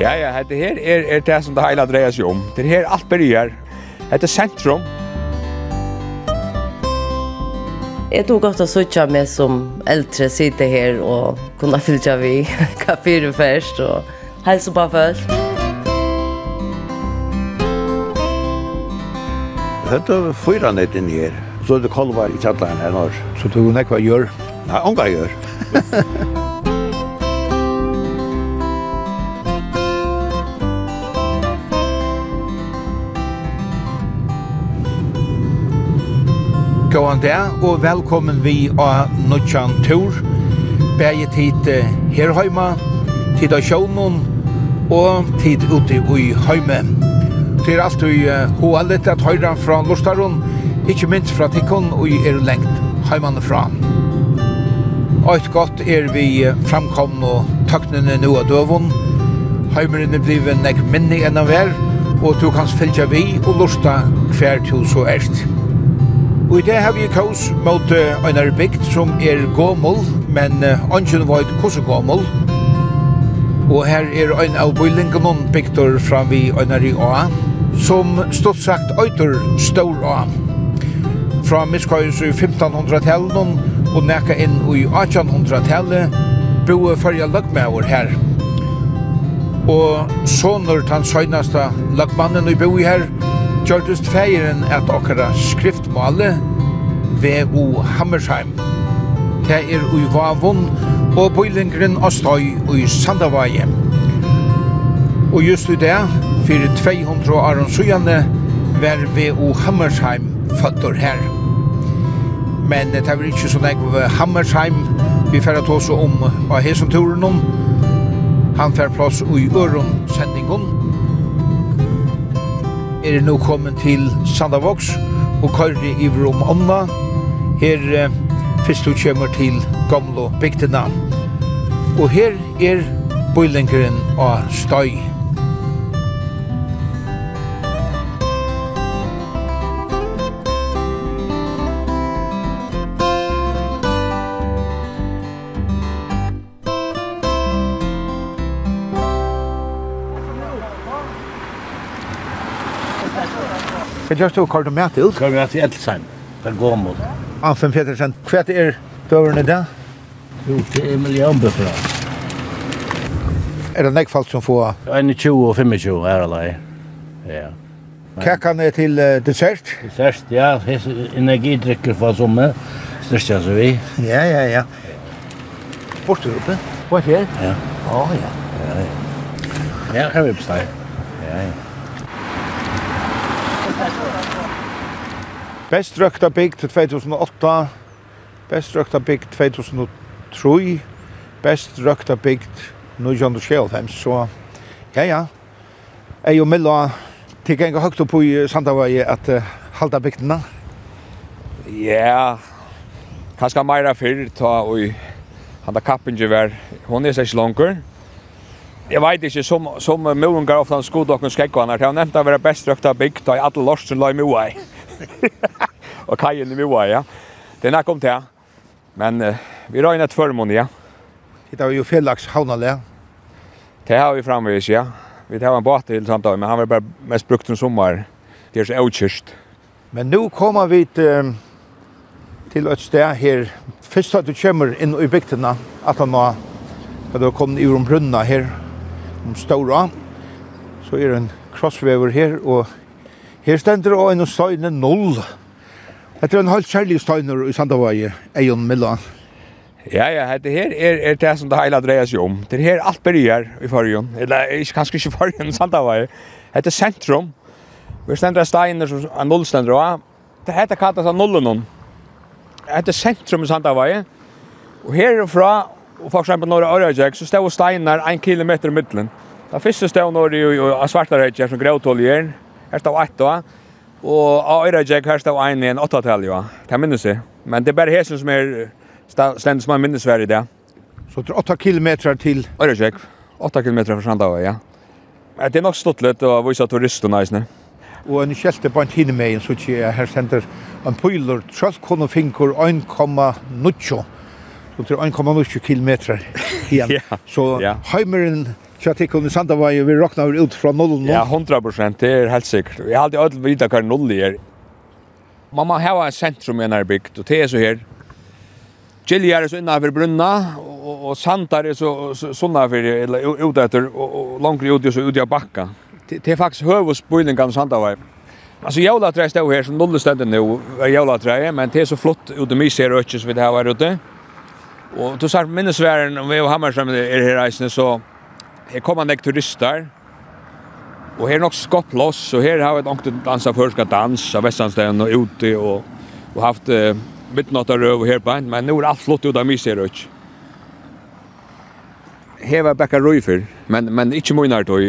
Ja, ja, det her er, er det som det hele dreier seg om. Det her alt begynner. Det er sentrum. Jeg tog godt å sitte med som eldre sitte her og kunne fylle vi kaffere først og helse på først. Det er fyra nett inn her. Så er det kolvar i kjallaren her når. Så du nekva gjør? Nei, onga gjør. Gåan der, og velkommen vi av Nutsjan Tur, bæge tid herheima, tid av sjånen, og tid ute i heime. Det er alltid hoa litt at høyra fra Lorstaron, ikkje minst fra Tikkon, og er lengt heimane fra. Alt godt er vi framkomne og taknene nu av døvun. Heimeren er blivet nek minni enn av er, og du kan fylgja vi og lusta hver til så erst. Og i det har vi kaos mot uh, Einar Bygd som er gåmål, men uh, Angen var et kosse gåmål. Og her er ein av bøylingenon bygdor fram vi Einar i A, som stått sagt øyter Stor A. Fra miskøys i 1500-tallet og nekka inn i 1800-tallet boe fyrja løgmauer her. Og sånner tan søgnaste løgmannen i boi her, gjørtist feiren at okkara skriftmale V.O. Hammersheim. Det er ui vavun og bøylingren og støy ui Sandavaje. Og just i det, fyrir 200 år sujane, var V.O. Hammersheim fattur her. Men det var ikke så jeg var Hammersheim, vi færa tås om av hesenturen om. Han fær plass ui øron sendingon, er nå kommet til Sandavoks og kører i Vrom Anna. Her eh, først du kommer til gamle Bygdena. Og her er Bøylingeren av Støy. Hva gjør du kort og mæt ut? Kort og mæt i Edsheim, per Gåmod. Anfen Petersen, hva er døverne da? Jo, det er millionbøfra. Er det nekfalt som får? 21 og 25 er alle. Ja. Hva kan det til dessert? Dessert, ja. Energidrikker fra sommer. jeg så vi. Ja, ja, ja. Borte oppe? Borte her? Ja. Å, ja. Ja, ja. Ja, her er steg. Ja, ja. Best røkta bygg til 2008, best røkta bygg 2003, best røkta bygg 1925, så ja, ja. Jeg og Milla tikk enga høgt opp i Sandavøy at uh, halda bygdina. Ja, kanskje meira fyrir ta og han da kappingi var, hon er seg langer. Jeg vet ikke, som, som møvungar ofta han skodokk og skekk og han har nevnt å være best røkta bygd, da er alle lorsen la i møvai och kajen i Moa, ja. Den har kommit här. Men uh, vi rör in ett förmån, ja. Det var jo Fellax havnale. Det har vi framvis, ja. Vi tar en båt till samtidig, men han var bara mest brukt som sommar. Det är så utkyrst. Men nu kommer vi till, til et sted här. Først at du kommer inn i bygderna, at han har at du har kommet i om brunna här, om Stora. Så är det en krossvever här och Her stender og en støyne null. Det er en halvt kjærlig støyner i Sandavøye, Eion Milla. Ja, ja, det her er, er det som det hele dreier seg om. Det her alt begynner i forrige, eller ikke, kanskje ikke forrige enn Sandavøye. Dette er sentrum. Vi stender steiner som er null stender av. Det heter kattet av nullen om. Det er sentrum i Sandavøye. Og herfra, og for eksempel når det er så står steiner en kilometer i midtelen. Det første stod når det er svarta rødgjør som gråtål Her stod ett da, og av Øyrajek her stod en i en åttatall, ja. Det minnes jeg. Men det er bare hesen som er stendet som er minnesverdig det. Så det er åtta kilometer til? Øyrajek, åtta kilometer fra Sandava, ja. Det er nok stått litt å vise turistene, ikke? Og en kjelte på en tinemeien, så ikke jeg her sender en pyler, trølkon og finkur, 1,90 Så det er 1,90 kilometer igjen. ja, så ja. heimeren Så att kunde santa var vi rocknar ut från nollen. Ja, 100 det er helt sikkert. Jag har alltid vita null noll är. må ha en centrum i när byggt och det är så här. Giljar är så innan brunna och, och sandar är så såna för eller ut etter, och, och långt ut så ut i backa. Det, det är faktiskt hövosböjning santa. Alltså jävla trä står här som noll ständer nu. Jävla trä, men det är så flott ute mig ser och så vid det här ute. Och då sa minnesvärden om vi och Hammarström är här i så her kommer nek turister, og her er nok skott loss, og her har vi nok dansa førska dans av Vestlandstein og ute, og, og haft eh, midnattarøv og her på en, men nå er alt flott ut av myserøk. Her var Bekka Røyfer, men, men ikke mye tog.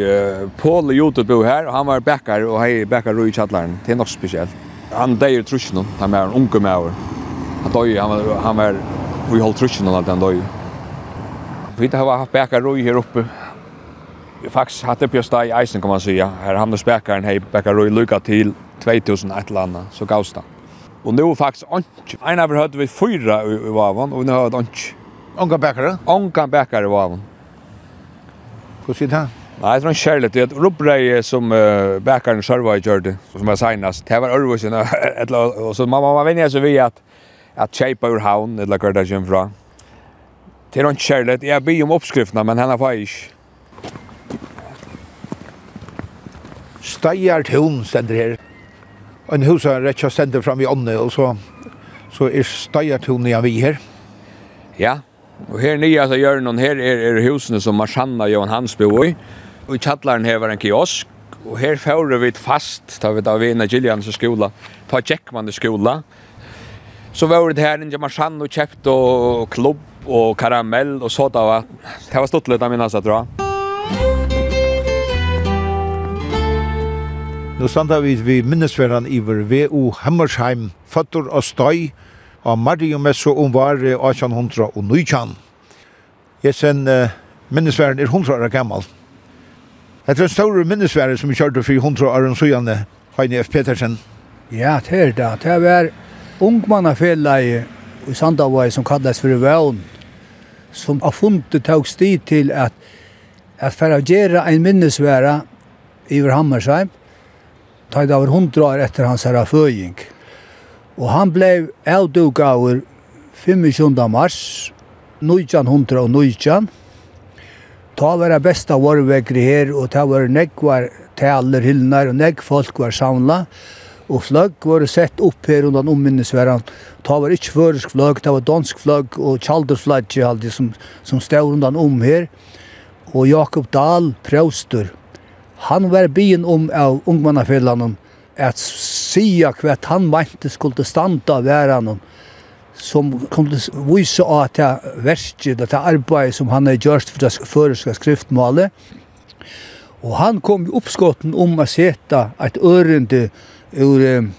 Pål Jotet bor her, og han var Bekkar, og hei Bekka Røy i kjattleren. Det er nok spesielt. Han døy i trusjen, han var en unge med over. Han døy, han var, han var, vi holdt trusjen og alt han døy. Vi har haft Bekka Røy her oppe, faktiskt hade på stå i isen kan man säga. Här hamnar späckaren hej backar Roy Luka till 2001 ett landa så gavsta. Och nu faktiskt anch. En av hade vi fyra i vavan och nu har anch. Onka bäckare? Onka backare i vavan. Hur ser det? här? Nej, det är en kärlek. Det är rubbröj som uh, backaren servar gjorde, som jag signast. Det var örvursen. och så man, man vänjer sig vi att, att tjejpa ur havn, eller vad det kommer från. Det är en kärlek. Jag ber om uppskrifterna, men henne får jag inte. Steier tun stender her. En hus er rett og stender fram i ånne, og så, så er Steier tun igjen vi her. Ja, og her nye altså gjør noen her er, er husene som Marsanna Johan Hans bor i. Og i kjattlaren her var en kiosk, og her fører vi fast, da vi da vi inne Gillians skola, ta Jackman i skola. Så var det her inne Marsanna og kjøpt og klubb og karamell og sådavatt. Det var stått litt av minnes jeg tror. Nå standa vi vid minnesverran iver V.O. Hammersheim, fattor og støy av Mariumesso om var 1800 og Nujkan. Jesen uh, minnesverran er 100 år gammal. Det er en stor minnesverran som vi kjørte for 100 år og søgjane, Heine F. Petersen. Ja, det er det. Det er ungmannafellegi i Sandavai som kallas for Vøvn, som har funnet tog sti til at at for å gjøre en minnesvære i Hammersheim, tar det over hundra år etter hans herra føying. Og han blei avdugaver 25. mars 1919. Ta var det beste varvegri her, og ta var nekvar taler hyllnar, og nekk folk var samla, og fløgg var sett opp her undan omminnesveran. Ta var ikke føresk fløgg, ta var dansk fløgg, og tjalderflagg, som, som stod undan om her. Og Jakob Dahl, præstur, Han var byen om av ungmannafellene at sia hvert han mente skulle standa av væren som kunde til vise av at det verste, det arbeid som han har gjort for det føreska skriftmålet. Og han kom i oppskotten om å seta et ørende ur um.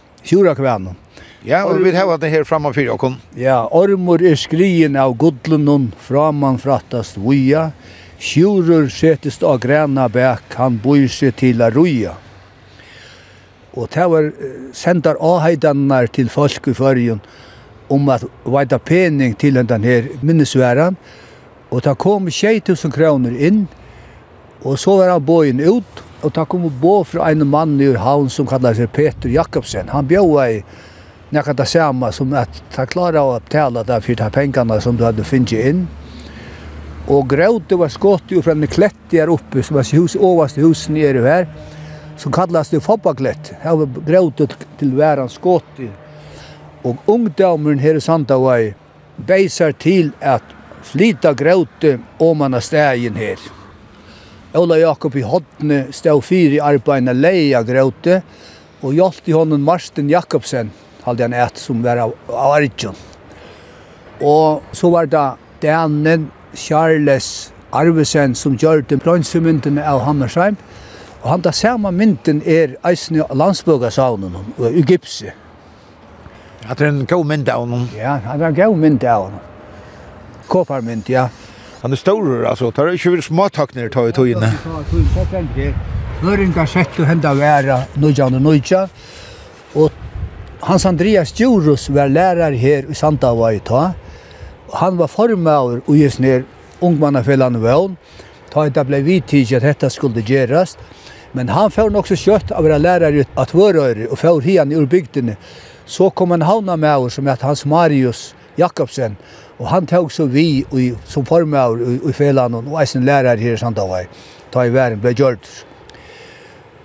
Ja, og vi har det her framme for dere. Ja, ormor er skrien av godlunnen framan frattast vuja, Sjurur setist av græna bæk, han bor seg til a ruja. Og det var sendar avheidannar til folk i fyrjun om at vajta pening til den her minnesværan. Og det kom 6000 kroner inn, og så var han bojen ut, og det kom bå fra en mann i havn som kallar seg Peter Jakobsen. Han bjóa i nekka det samme som at ta klara å opptala det for de pengarna som du hadde finnst inn. Og grøte var skott ju från her oppe, som var hus overste hus nere her, som kallas det Fobbaklett. Her var grøte til väran skott. Og ungdommen her i Sandavai beisar til at flyta grøte om man har stegen her. Ola Jakob i Hodne stod fyra i arbetarna grøte, og och i honom Marsten Jakobsen hade han et som var av, Arjun. Og så var det Danen Charles Arvesen som gjør den blånse av Hammersheim. Og han da samme mynden er eisen i landsbøkasavnen og i gipset. At det er en god mynd av honom. Ja, han er en god mynd av honom. Kåparmynd, ja. Han er stor, altså. Det er ikke vært småtakner ta i tøyene. Nøringar sett og henda væra nøyjan og nøyjan. Og Hans Andreas Djurus var lærer her i Sandavai ta han var formaver og gis ner ungmannafellan vøvn, ta det ble vidtid at dette skulle gjerast, men han får nok så kjøtt av å lærer ut at vårøyre og får hian ur bygdene. Så kom en havna med oss som heter Hans Marius Jakobsen, og han tog så vi i, som formaver i, i fellene og eisen lærere her i Sandavai, ta i væren ble gjørt.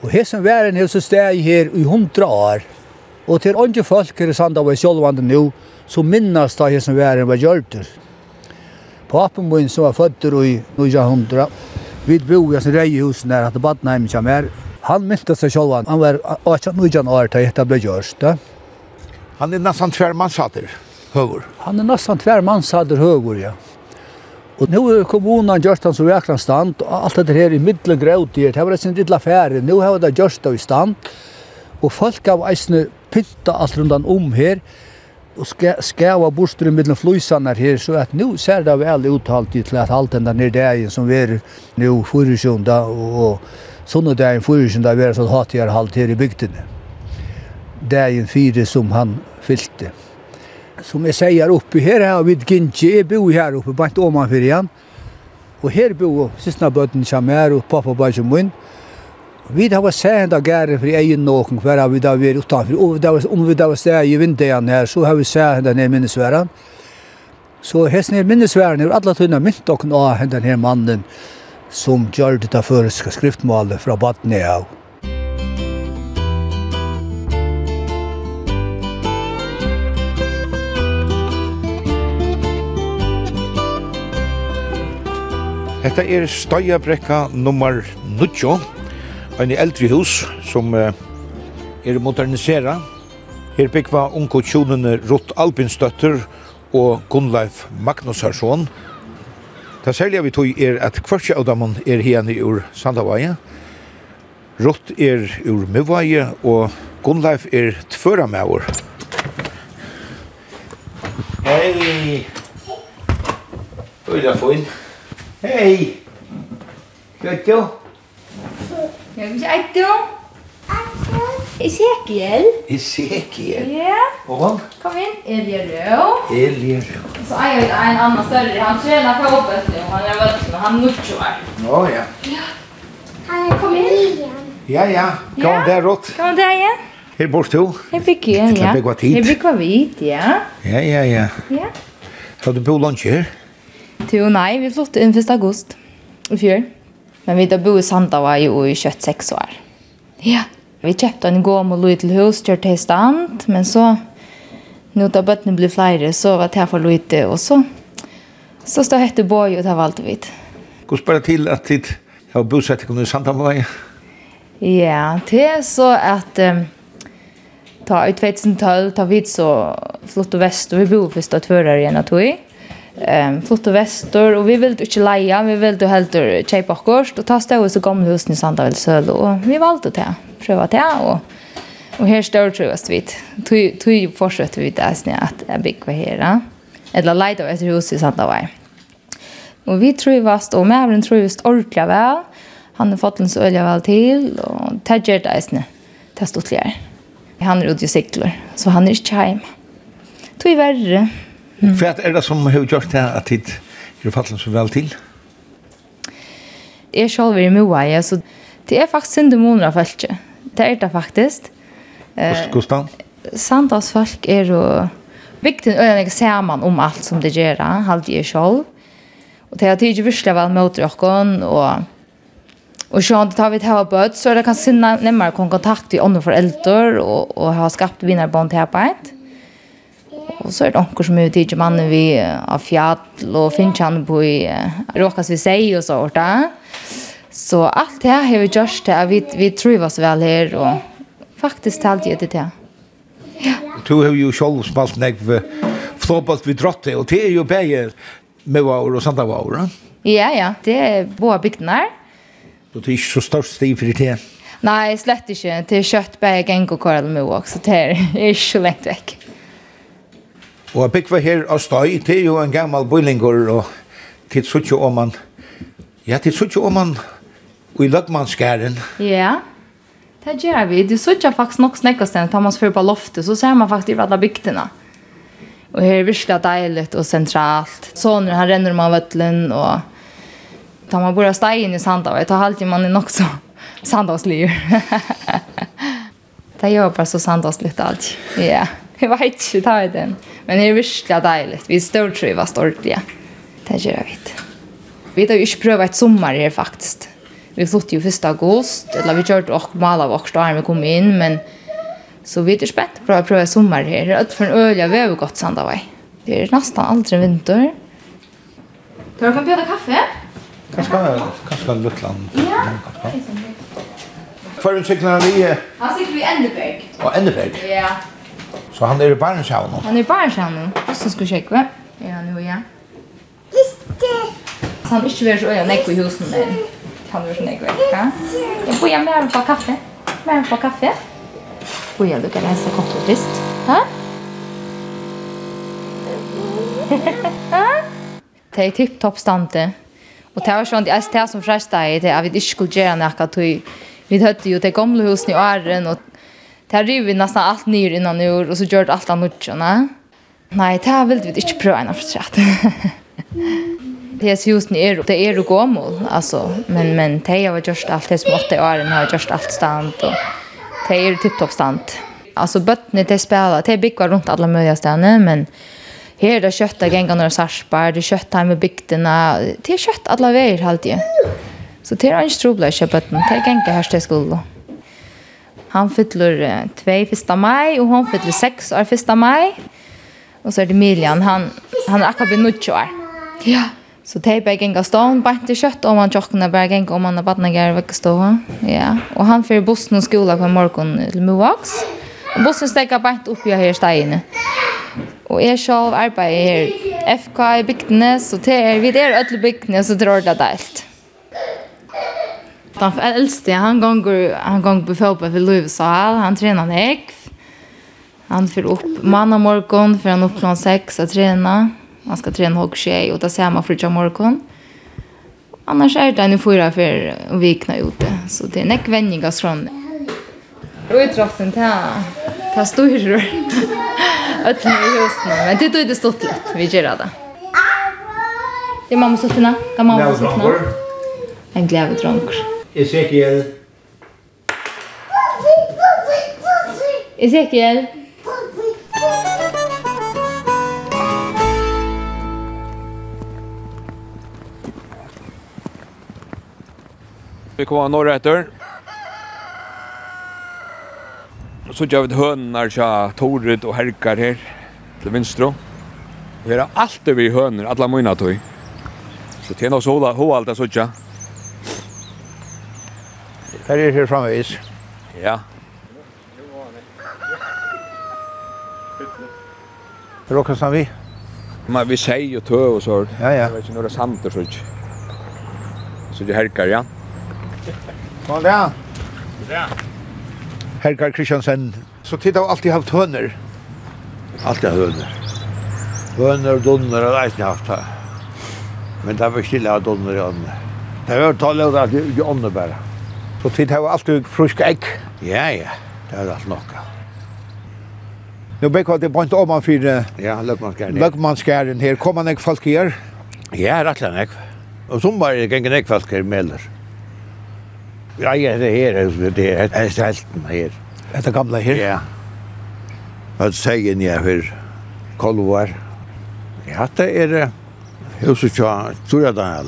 Og som væren er så steg her i hundra år, og til andre folk her i Sandavai sjølvande nå, så minnes da jeg som var var gjørter. Papen min som var født i 1900, vi bo i en reihus nær at Badnheim kommer. Han myntes seg selv, han var 18 år til dette ble gjørst. Han er nesten tverrmannsater høver. Han er nesten tverrmannsater høver, ja. Og nu er kommunen gjørst han så vekran stand, og alt dette her i middelen grådier, det var sin lilla affære. nu har det gjørst det i stand, og folk av eisne pytta alt rundan om her, og skæva bostrum mellom flysanar her, så at nu ser det vel uttalt til at alt den der nere som vi er nu fyrirskjunda, og sånne dagen fyrirskjunda vi så sånn hattigere halt her i bygdene. Dagen fire som han fylte. Som jeg sier oppe her, har vi Gintje, jeg bor her oppe, bant ikke om han fyrir igjen. Og her bor sistna bøtten kommer her, og pappa bare min. inn. Vi har sett enda gære for egen noen hver vi da vi er utenfor. Og om vi da var sted i vinduene her, så har vi sett enda ned minnesværen. Så hesten er minnesværen er alle tunne mynt og av enda her mannen som gjør det da føreska skriftmålet fra badne av. Hetta er støyabrekka nummer 9 en eldre hus som uh, er modernisera. Her byggva unko tjonene Rutt Albinstøtter og Gunnleif Magnusharsson. Det særlige vi tog er at kvartje av dem er henne ur Sandavaje. Rutt er ur Muvaje og Gunnleif er tvøra med år. Hei! Øyla fin. Hei! Kjøttjo! Hei! Ja, vi er du. Ezekiel. Ezekiel? Ja. Og? Kom inn. Eliero. Eliero. Så er jeg en annen større. Han trener på oppet nu. Han er veldig med. Han nutsjoar. Å, ja. Ja. Han er kom inn. Ja, ja. Kom ja. der, Rått. Kom der igjen. Her bort du? Her fikk jeg, ja. Her fikk jeg Her fikk jeg ja. Ja, ja, ja. Ja. Har du bo lunch her? Jo, nei, vi flyttet inn 1. august i fjør. Men vi da bo i Sandava jo i 26 år. Ja, vi kjøpte en gåm og lov til hus, kjørt til stand, men så, nå da bøttene ble flere, så var det her for lite, og så, så stod hette Båg og det var alt vidt. Hvordan bare til at tid har bosett i Sandava? Ja, det er så at um, ta i 2012, ta vidt så flott og vest, og vi bor først og tvører igjen at vi ehm flytta vestor och vi ville inte leja, vi ville helt köpa kost och ta stå så gamla husen i Sandavel söder och vi valde det. Pröva det och och här står tröst vid. Tog tog fortsätter vi där snä att bygga här. Eller leja ett hus i Sandavel. Och vi tror vast och mävren tror just ordliga väl. Han har fått en så öliga väl till och tagger där snä. Testot Han är ute i cyklar så han är inte hemma. Tog värre. Mm. För att är det som har gjort det at tid er fallet så vel til? Jeg selv er i Moa, så det er faktisk sin måneder av folk. Det er det faktisk. Hvordan? Sandals folk er jo viktig å gjøre sammen om alt som det gjør, halvt jeg selv. Og det er tidlig virkelig vel mot dere, og Og så om det tar vi til å bøte, så er det kanskje nemmere å komme kontakt med andre foreldre og, og ha skapt vinnerbånd til arbeid. Og så er det onker som er ute i mannen vi av fjall og finner han på i råkast vi sier og så orta. Så alt det her har vi gjort til at Vi, vi tror oss vel her og faktisk talt jeg til det. Ja. Du har jo selv spalt nek flåbalt vi drotte og det er jo bare med vår og sanda vår. Ja, ja. Det er både bygdene her. Så det er ikke så størst stiv for det? Nei, slett ikke. Det er kjøtt, bare geng og korrel med også. Det er ikke så lengt vekk. Og jeg bygger her av støy, det er jo en gammal bøylinger, og til suttje om man, ja, til suttje om man, og i løgmannsgæren. Ja, det gjør vi. Du suttje faktisk nok snekkastene, tar man så på loftet, så ser man faktisk i alle bygdene. Og her er virkelig deilig og sentralt. Sånne han renner om av vøtlen, og tar man bare stein i sandavøy, tar alltid man er nok så sandavsliv. det gjør bare så sandavsliv alltid, ja. Yeah. Jag vet inte, ta i den. Men det är virkelig deilig. Vi står tror jag var stortliga. Det gör jag vet. Vi har ju inte prövat ett sommar här faktiskt. Vi flyttade ju första august. Eller vi körde och malade vårt där vi kom in. Men så vi är spänt på att pröva sommar här. Det är för en öliga vi har gått sandavaj. Det är nästan aldrig vinter. Tar du kan bjuda kaffe? Kanskje, kanske Luttland. Ja, kanske. Förrän cyklarna vi... er? Han cyklar vi Endeberg. Ja, Endeberg? Ja. Så han er i Barnshavn. Han är i Barnshavn. Bussen ska checka. Ja, nu ja. Visst. Så han inte vill så jag näck i husen där. Kan du snägga vecka? Jag får jag med på kaffe. Med på kaffe. Och jag lukar hästa koppel visst. Ha? Det är tipptopp stante. Och det var sånt jag det som frästa i det. Jag vi inte skulle göra något. Vi hade ju det gamla husen i åren och Det har rivit nästan allt nyr innan nu och så gjort allt annat nej. Nej, det har vill vi inte pröva innan för trätt. Det är just ni är det är ju mål alltså men men det har gjort allt det som åtta år har gjort allt stand och det är tipptopp stand. Alltså bötterna det spelar det bygger runt alla möjliga ställen men Her er det kjøtt av gengene og sarsbar, det er kjøtt her med bygdene, det er kjøtt alle veier, alltid. Så det er ikke trobelig å kjøpe den, det er gengene her til skolen. Han fyller 2 1. mai, og hon fyller 6 år 1. mai. Og så er det Milian, han han er akkurat blitt nødt år. Ja. Så det är bare gänga stån, bara inte kött om han tjockna, bara gänga om han har vattnet gär vecka stå. Ja. og han fyller bussen og skola på morgen til Moax. Og bussen stäcker bare inte upp i her stegarna. Og jeg selv arbeider her FK i bygdene, så det er, vi er ödlig bygdene, så drar det allt. Den eldste, han ganger, han ganger på fotball for Løvesal. han trener näck. Han fyrer opp mann og morgen, för han opp klockan seks og trener. Han ska träna hockey tjej och ta sig hemma för morgen. Annars er det en fyra for å vikna ute. Så det är näck vänningar från Røytrotten ta ta styrur. Ötlen i husen. Men det tog det stått lätt. Vi gör det. Det är mamma suttina. Kan mamma suttina? En glädje dronker. Ezekiel. Ezekiel. Vi kommer norra etter. Så gjør vi et høner til Torud og Herkar her til Vinstro. Vi har alltid vi høner, alle mine tog. Så tjener oss hodet, så alt det gjør Her er her framvis. Ja. Råkar som vi? Men vi säger och tö och så. Ja, ja. Jag vet inte några samter så. Så det herkar, ja. Kom där. Ja. Herkar Kristiansen. Så tid har alltid haft hönor. Alltid hönor. Hönor och donner har alltid haft här. Men det var stilla donner i ånden. Det var talet av det i ånden bara. Så tid har alltid frusk egg. Ja, ja. Det er alt nok. Nu bekvar det bant om man för ja, Lökmansgärden. Lökmansgärden här kommer några folk här. Ja, rattlar näck. Og som var det gängen näck folk här melder. Ja, ja, det här är det är sälten her. Det gamla här. Ja. Vad säger jeg for Kolvar. Ja, det er är huset jag tror jag där.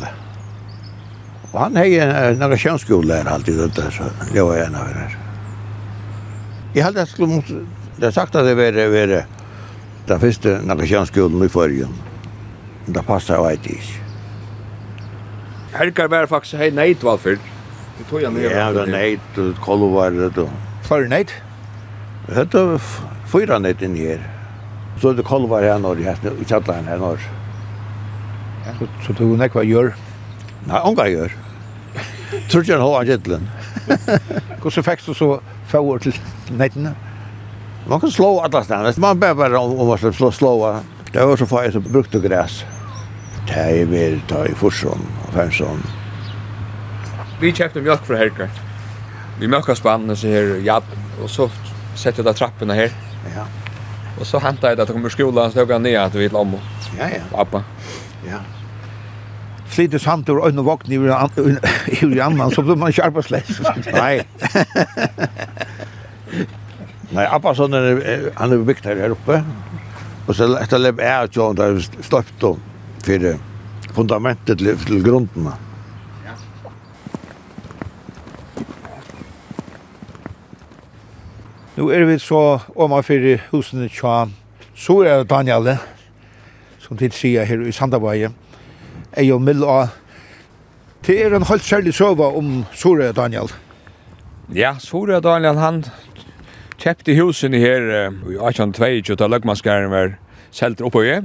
Og han hade en narrationsskola här alltid ute så det var en av det. Jag hade skulle mot det sagt att det var det var det första narrationsskolan i förrjun. Det passade jag ikke. Herkar var faktiskt hej nej till Det tog jag ner. Ja, det Neit, till Kolvar det då. För nej. Det var fyra neit in her. Så det Kolvar her når i Hästne i Tjallan här norr. Så så tog nekva gör. Nei, unga gjør. Tror ikke han har gittlen. Hvordan fikk du så fåur til nettene? Man kan slå alle stedene. Man ber bare om om man slå slå. Det var så farlig som brukte græs. Det er mer, det er forsson og femsson. Vi kjøpte mjölk fra Herker. Vi mjölka spannene så her, ja, og så sette jeg da trappene her. Ja. Og så hentet jeg det til å komme i skolen, så tok jeg ned at vi ville om. Ja, ja. Abba. Ja flyter samt over øynene våkne i annan, så blir man ikke arbeidsløs. Nei. Nei, Abbason er, han er bygd her oppe, og så etter lebb er at han har støpt om for fundamentet til, til grunden. Nu er vi så om for husene tja, så er det Daniel, som tid sier her i Sandabaje, er jo mild og Det er en helt særlig søva om Sore Daniel. Ja, Sore Daniel, han kjøpte husen her i 1822, da løgmanskaren var selt oppe i.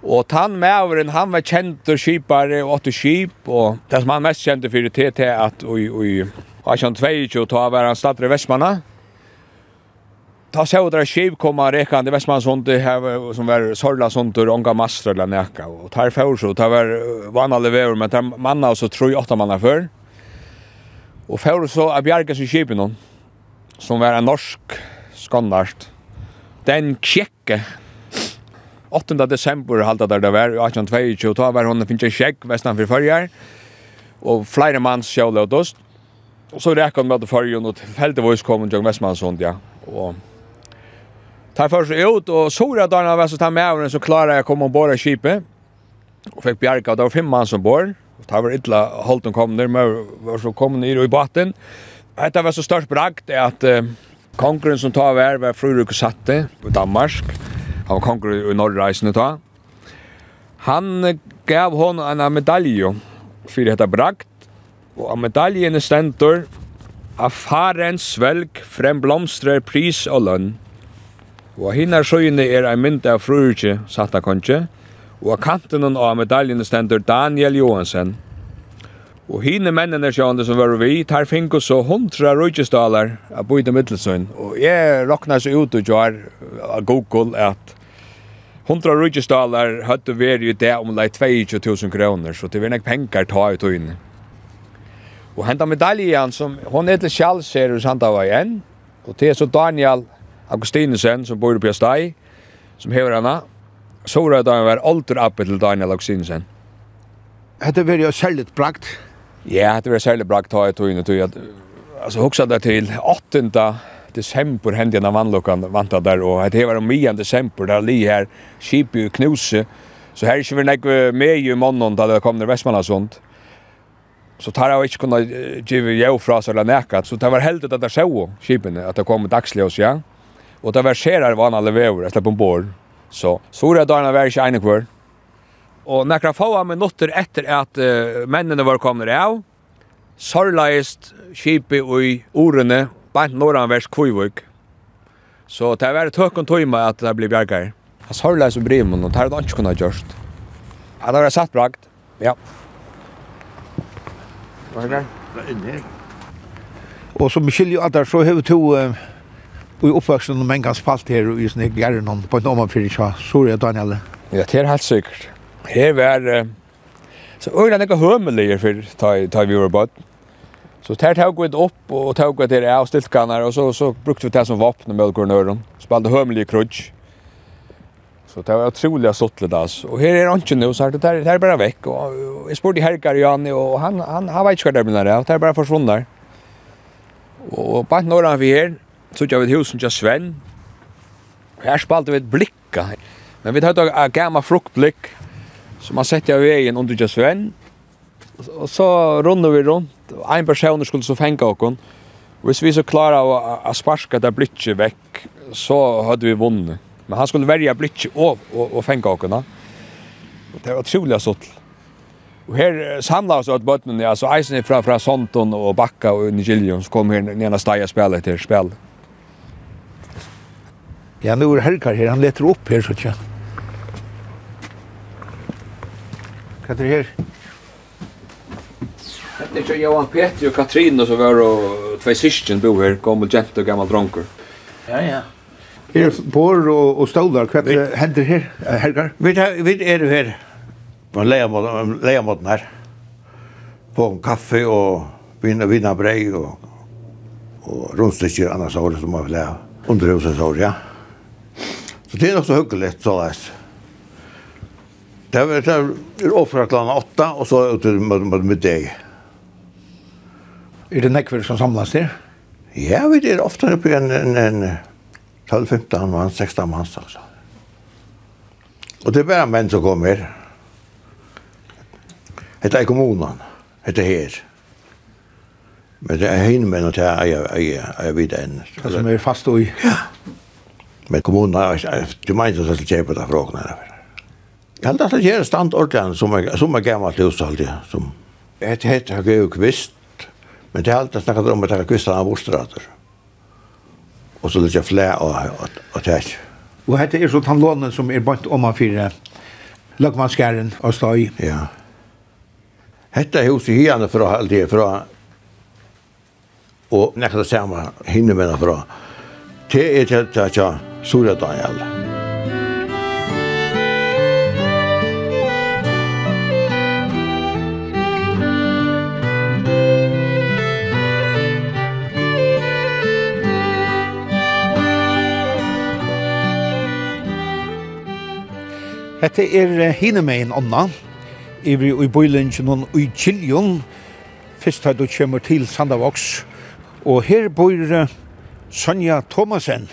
Og tann mæveren, han var kjent og skipare og åtte skip, og det som han mest kjente fyrir til at i 1822, da var han stadre Vestmanna, Ta seg ut der skjev koma rekan det Vestmanns hund som var sorla sånt og onga master eller nekka og tar fjord så ta var vanale vever men tar manna så tror åtta manna før. Og för så er bjerga seg skipen hon som var en norsk skandart. Den kjekke 8. desember halda der det var 1822 ta var hon finnes kjekk vestan for førjar og flere manns sjåle og dost. Og så rekan med det førjon og tilfeldigvis kom hun til Vestmanns ja. Og Tar för sig ut och sora dagarna var så tar med över så klarar jag komma ombord i skipet. Och fick bjärka, det var fem man som bor. Och tar var illa hållt de kom ner, med var så kom ner i batten. Det var så störst bragt att eh, konkurren som tar var var Fruruk Satte på Danmark. Han var konkurren i norrreisen ta. Han gav hon en medalj för detta bragt. Och medaljen är stentor Afarens svelg frem blomstrer pris og lønn. Og hinnar søyne er ein mynd av frurkje, satt av konje, og av kanten av medaljen stender Daniel Johansen. Og hinne mennene sjående som var vi, tar finko så hundra rujtjestalar av bøyde middelsøyn. Og jeg råkna så ut og gjør av Google at hundra rujtjestalar høyde veri jo det om lei 22.000 kroner, så det var nek penger ta ut og inn. Og henta medaljen som, hon er til sjálfserus handa var igjen, og til så Daniel Johansen Augustinusen som bor på Pjastei, som hever henne. Så var det var alder oppe til Daniel Augustinusen. Hette var jo særlig brakt. Ja, hette var særlig brakt, har jeg tog inn og tog. Altså, hoksa det til 8. desember hendte jeg vannlokkan vant der, og hette var om 9. desember, der li her, Kipi og Knuse. Så her er ikke vi nekve med i måneden da det kom ned Vestmannasund. Så tar jeg ikke kunne give jo fra seg eller nekka, så det var heldig at det sjå kipene, at det kom dagslig hos, ja. Og det var verserar var alla vävor, jeg släpp ombord. Så, så det dagarna var inte ena kvar. Och några få minutter etter at uh, mennene var kommande av, sorglaist kipi i orene, bant norranvers kvivvik. Så det var ett högt tøyma at det blev bjärgar. Han sorglaist i brimon og det hade han inte kunnat gjort. Ja, det var satt brakt. Ja. Hva er det? Det är inne. Och som skiljer at att så har vi två i uppvöxten om en ganska falt här och just när jag är någon på en omanfyrig så såg jag Daniel. Ja, det är helt säkert. Det var så öra några hömelier för ta ta vi var bort. Så där tog vi upp och tog vi det av stiltkanar och så så brukte vi det som vapen med granören. Spalte hömelier krutch. Så det var otroliga sottlet alltså. Och här är han ikke nå, så här det här bare bara veck och jag spurte Herkar Janne och han han han vet inte hva det blir där. Det är bara Og Och bara några vi her, så jag vet husen just Sven. Her spalte vi et blikka. Men vi hade en gammal fruktblikk som man sett av vägen under just Sven. Og så runder vi runt. En person skulle så fänga Og Hvis vi så klarar å sparska det blikket vekk, så hadde vi vunnet. Men han skulle välja blikket og, og, og fenga åkene. Det var utrolig sånn. Og her samla oss av bøttene, altså eisen fra, fra Sonton og Bakka og Nigilion, som kom her nere og spillet til spillet. Ja, nu är Herkar här. Han letar upp här så tjän. Vad är det här? Det är så Johan Petri och Katrin och så var det två syskon bo här. Gammal gent och gammal dronker. Ja, ja. Her bor og, og stålar, hva hender her, Helgar? Vi, vi er her på leiamåten her. På en kaffe og vinna, vinna brei og, og rundstykker annars år som man vil ha. Underhuset år, ja. Så det är nog så hyggelig, så där. Det var det är offra klockan 8 och så ut med med, med dig. Det nekver som samlas där? Ja, vi er ofta uppe i en, en, en 12, 15 mann, 16 mann, alltså. Och det er bare menn som kommer. Hette er kommunen. Det är. Men det är hinner med något här jag, jeg, jeg, jeg vidt enn. Det som er fast og i. Ja. Men kommunen har ikke meint at det kjøper det fra åkene. Jeg held at det gjør stand ordentlig som er, som er gammelt livstallig. Som et hett har jeg jo kvist, men det er alt jeg snakket om at jeg har kvistet av borstrater. Og så litt jeg flæ og, og, og tæt. Og hette er så tannlånen som er bant om av fire løgmannskæren og støy. Ja. Hetta er hos i hyane fra alt det fra og nekta samme hinne menna fra. Det er til at jeg Sura Daniel. Hette er hinemein med annan, ivri ui bøylingen og ui kyljon, fyrst her du kommer til Sandavoks, og her bor Sonja Thomasen,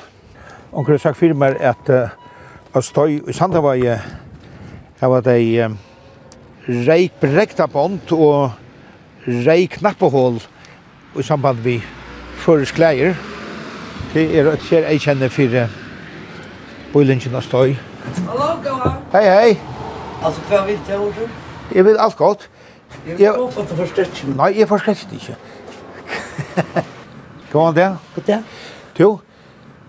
Onkur har sagt fyrir meg at av støy i Sandavai her var det reik brekta bont og reik knappehål i samband vi føreskleier. Det er et kjær jeg kjenner for uh, bøylingen av støy. Hallo, Gavar. Hei, hei. Altså, hva vil du gjøre? Jeg vil alt godt. Jeg vil håpe at du forstår ikke. Nei, jeg forstår ikke. Hva an det? Hva var det? Jo,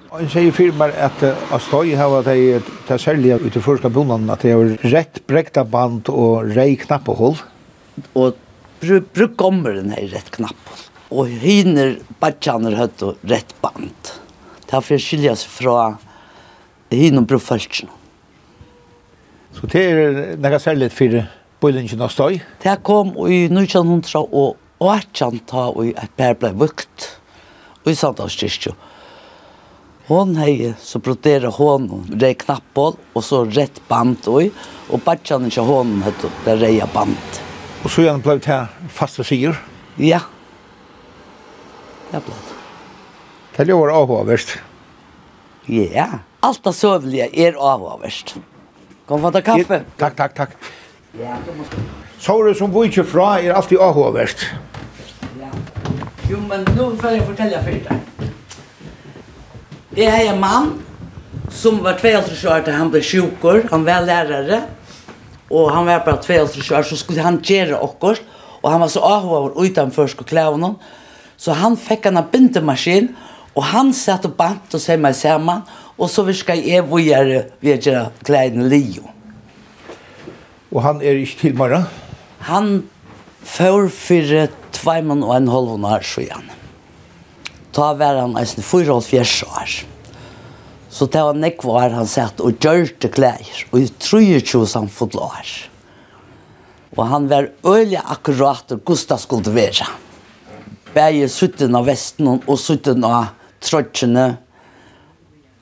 Jeg sier for meg at av støy her var det til særlig ut i første bunnen at det er rett brekta band og rei knappehull. Og bruk kommer den her rett knappehold. Og hinner badjaner høtt og rett band. Det er for å skiljas fra hinner og. Så det er noe særlig for bøylingen av støy? Det kom i 1900 og 18 ta og et bær ble vukt. Og i Sandhavskirkjø. Hon hei, så broderer hon, rei knappål, og så rett band oi, og badjan ikke hon, heit, det reia band. Og så gjerne blei det faste sier? Ja. Det blei det. Det er jo avhåverst. Ja, alt det søvlige er avhåverst. Kom for ta kaffe. Ja, takk, takk, takk. Ja, du må... Såret som bor ikke fra er alltid avhåverst. Ja. Jo, men nå får jeg fortelle for deg. Jeg har en mann som var 22 år da han ble sjukker, han var lærere, og han var bare 22 år, så skulle han gjøre okkurs, og han var så avhåver utenfor skulle klæve noen, så han fikk en bindemaskin, og han satt og bant og seg meg sammen, og så virka jeg vågjere ved å gjøre kleine Leo. Og han er ikke til morgen? Han får for tveimann og en halv år, så gjerne ta var han eisen 4,5 år. Så det var nekk var han satt og gjørte klær, og i 23 samfunn år. Og han var øyelig akkurat og Gustav skulle være. Begge sutten av vesten og sutten av trøtjene.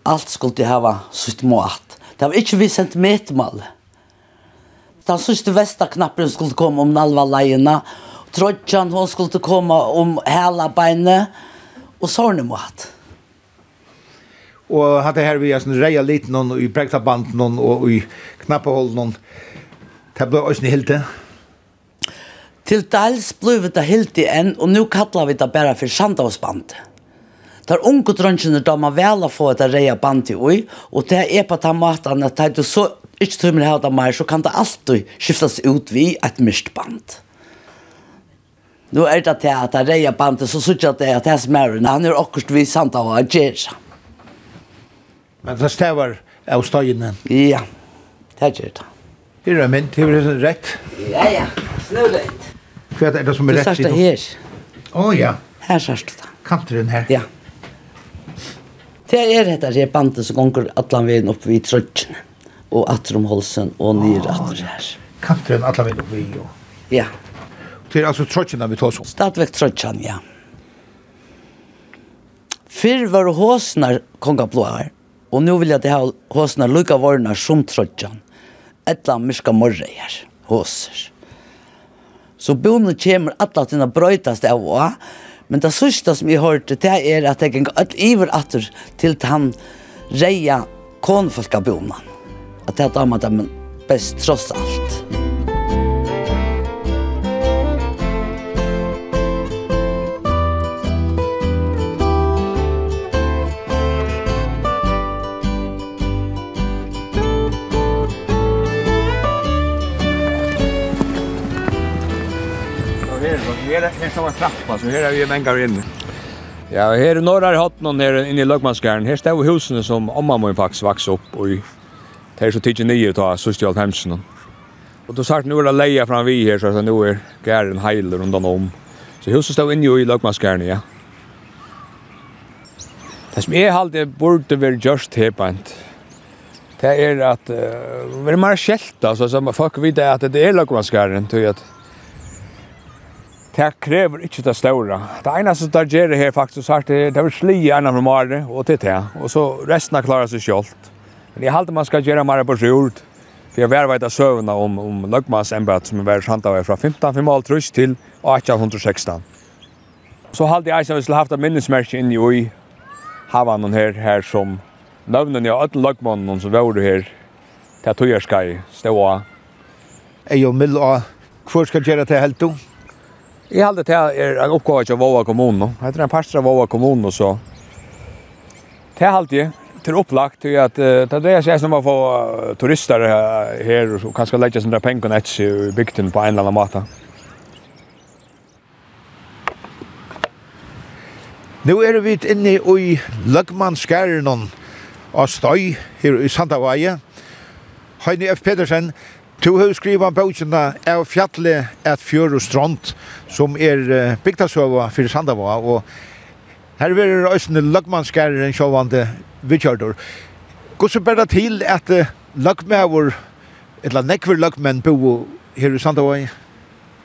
Alt skulle de hava sutt mat. Det var ikke vi centimetermål. Den siste vestaknappen skulle komme om nalva leiene. Trøttjen hun skulle komme om hele beinet og sånne mat. Og hatt det her vi er sånn reia liten noen, og i brektaband noen, og i knappehold noen. Det ble også helt det. Til dels ble vi det helt enn, og nå kallar vi det bare for Sandavsbandet. Tar unge drønnsjene da man vel har fått et reia band i ui, og det er på den måten at det er så ikke tror her det mer, så kan det alltid skiftes ut vi et mist band. Nu er det til at att jag rejer bandet så såg jag att jag att jag smärren. Han er akkurat vi sant av å gjøre. Men det stävar av støyene? Ja, det gjør det. Her er min, det är rätt. Ja, ja, snurrigt. Hva er det som er rett siden? Det her. Å oh, ja. Her sørste det. Kanteren her? Ja. Det er dette her bandet som gonger atlan veien opp vid Trøtjen Og atrom holsen og nyr atter her. Kanteren atlan veien opp vid jo. Ja. Det er altså trötchen vi tar så. Stadväck trøtjen, ja. Fyrr var håsnar kongablåar, og nu vil jeg det här håsnar lukka varnar som trötchen. Ettla myrska morrejar, håsar. Så bonen kommer alla til å brøytast av av Men det sista som jeg hørte, det er at jeg kan gå iver atter til han reja konfolkabonan. At det har damer dem bäst alt. allt. här står en trappa, så her er vi mengar inne. Ja, her er norra i hatt någon inne i Lögmansgärden. Her står husene som omma min faktisk vaks opp, og det er så tidigt nio ta socialt hemsen. Og då sagt nu er det leia fram vi her, så nu er gæren heiler undan om. Så huset står inne i Lögmansgärden, ja. Det som jeg halte burde være just hebant, det er at uh, vi er mer skjelta, så folk vet at det er Løgmannskjæren, tror jeg at det krever ikke det større. Det eneste det gjør det her faktisk, er det, det er sli gjerne fra Mare og til det. Og så resten har klaret seg selv. Men jeg halte man skal gjøre Mare på sjord. For jeg var veit av søvnene om, om Løgmans embed som var sant av fra 1550 til 1816. Så halte jeg som vi skulle haft et minnesmerke inn i ui havanen her, her som nøvnen i alle Løgmannen som var her til Tøyerskai stå av. Jeg og Milla, hvor skal gjøre til helt du? Jeg halde til er en oppgave til Våga kommune. Jeg heter en parster av Våga kommune, så til halde jeg til opplagt til at det er det jeg sier som å få turister her og kanskje legge sånne penger nett i bygden på en eller annen måte. Nå er vi inne i Løgmannskæren og Støy her i Sandavaje. Heini F. Pedersen, Du har skriva bøkjene av fjallet et fjør og strand som er bygdasøva for Sandava og her er øsne lagmannskærer en sjåvande vidkjørtor. Gå så bare til at løgmæver, eller nekver løgmenn, bo her i Sandava?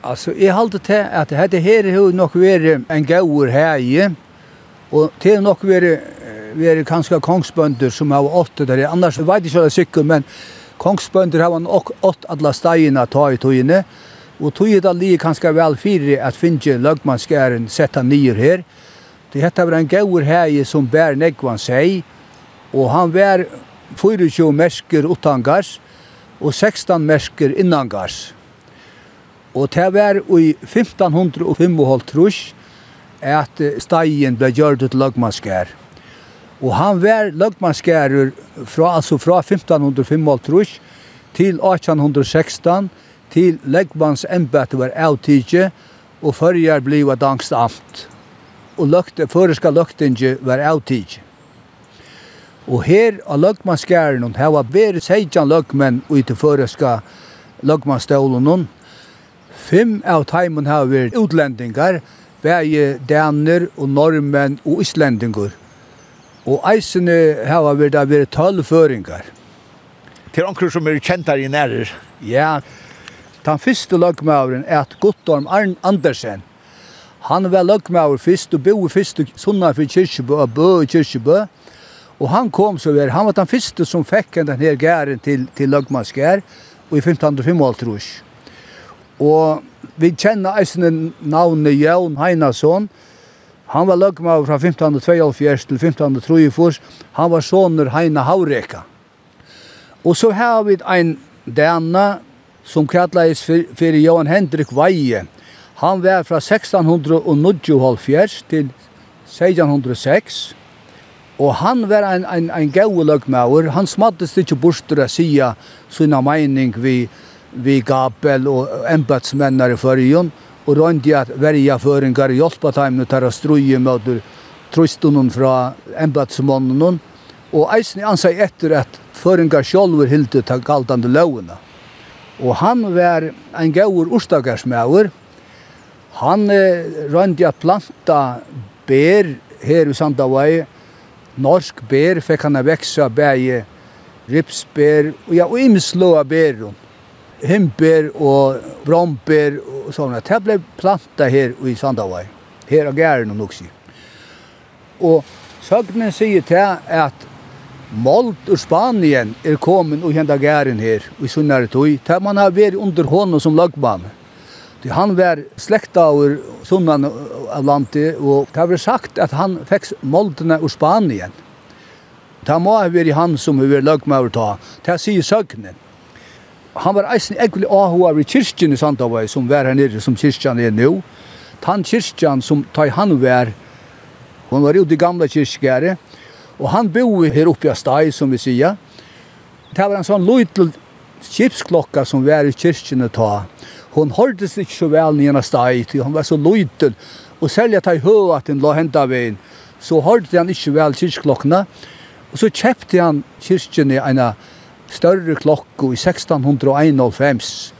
Altså, jeg halte til at dette her er nok vært en gaur her og til nok vært, vært kanskje kongsbønder som har åttet der. Annars vet jeg ikke det er sikkert, men Kongsbønder har han ått alla stegina ta i tøyene, og tøyet da lige kanskje vel fire at finne løgmannskæren sette nyer her. Det hette var en gaur hei som bær negvan seg, og han var 24 mersker utangars og 16 mersker innangars. Og det var i 1555 at steien ble gjørt til løgmannskæren. Og han var løgmannskærer fra, altså fra 1505 til 1816 til løgmanns embete var avtidje og førjar bliva dangst amt. Og løgte, føreska løgtinge var avtidje. Og her av løgmanskæren her var bare 16 løgmenn ut til føreska løgmanstålen. Fem av teimen har vært utlendingar, bæje daner og normenn og islendingar. Og eisene har vært av vært tølv føringar. Til anker som er kjentar i nærer? Ja. Den første løgmaveren er at Guttorm Arn Andersen. Han var løgmaver først og bo først og sunna for Kyrkjebø og Bø i Kyrkjebø. Og han kom så ver. Han var den første som fikk den her gæren til, til løgmannsgær og i 1555 Og vi kjenner eisene navnet Jørn Heinason, Han var løgmaver fra 1572 til 1523. Han var soner Heina Haureka. Og så har vi ein dana som kallades fyrir Johan Hendrik Veie. Han var fra 1690 til 1606. Og han var ein, ein, ein gau løgmaver. Han smattest ikke bostur å sia sina meining vi, vi Gabel og embatsmennar i fyrrjun. Og og røndi at verja føringar hjelpa teimene til tar struje møter trøstunnen fra embatsmannen og eisen ansa etter at føringar sjolver hilde ta galdande lovene. Og han var en gaur orstakarsmauer. Han eh, røndi at planta ber her i Sandavai, norsk ber, fikk han veksa bæge, ripsber, og ja, og imeslåa berum himper og bromper og sånne. Det ble planta her i Sandavai, her av gæren og nuksi. Og søgnen sier til at Mold ur Spanien er kommet og henda gæren her i sunnare tøy. Ta man har vært under hånden som lagmann. Det han var slekta ur sunnan av landet, og det var sagt at han fikk moldene ur Spanien. Det må ha vært han som har vært lagmann ur ta. Det sier søgnen han var eisen egentlig avhåar i kyrkjen i Sandavai, som var her nere, som kyrkjen er nå. Tan kyrkjen som tar han var, hon var ute i gamla kyrkjære, og han bo her oppe i steg, som vi sier. Det var en sånn løytel kipsklokka som var i kyrkjen ta. Hon hørtes ikke så vel nyan steg, han var så løytel, og selv at jeg høy at hun la henta veien, så hørte han ikke vel kyrkjklokkene, og så kjøpte han kyrkjen i en større klokko i 1691.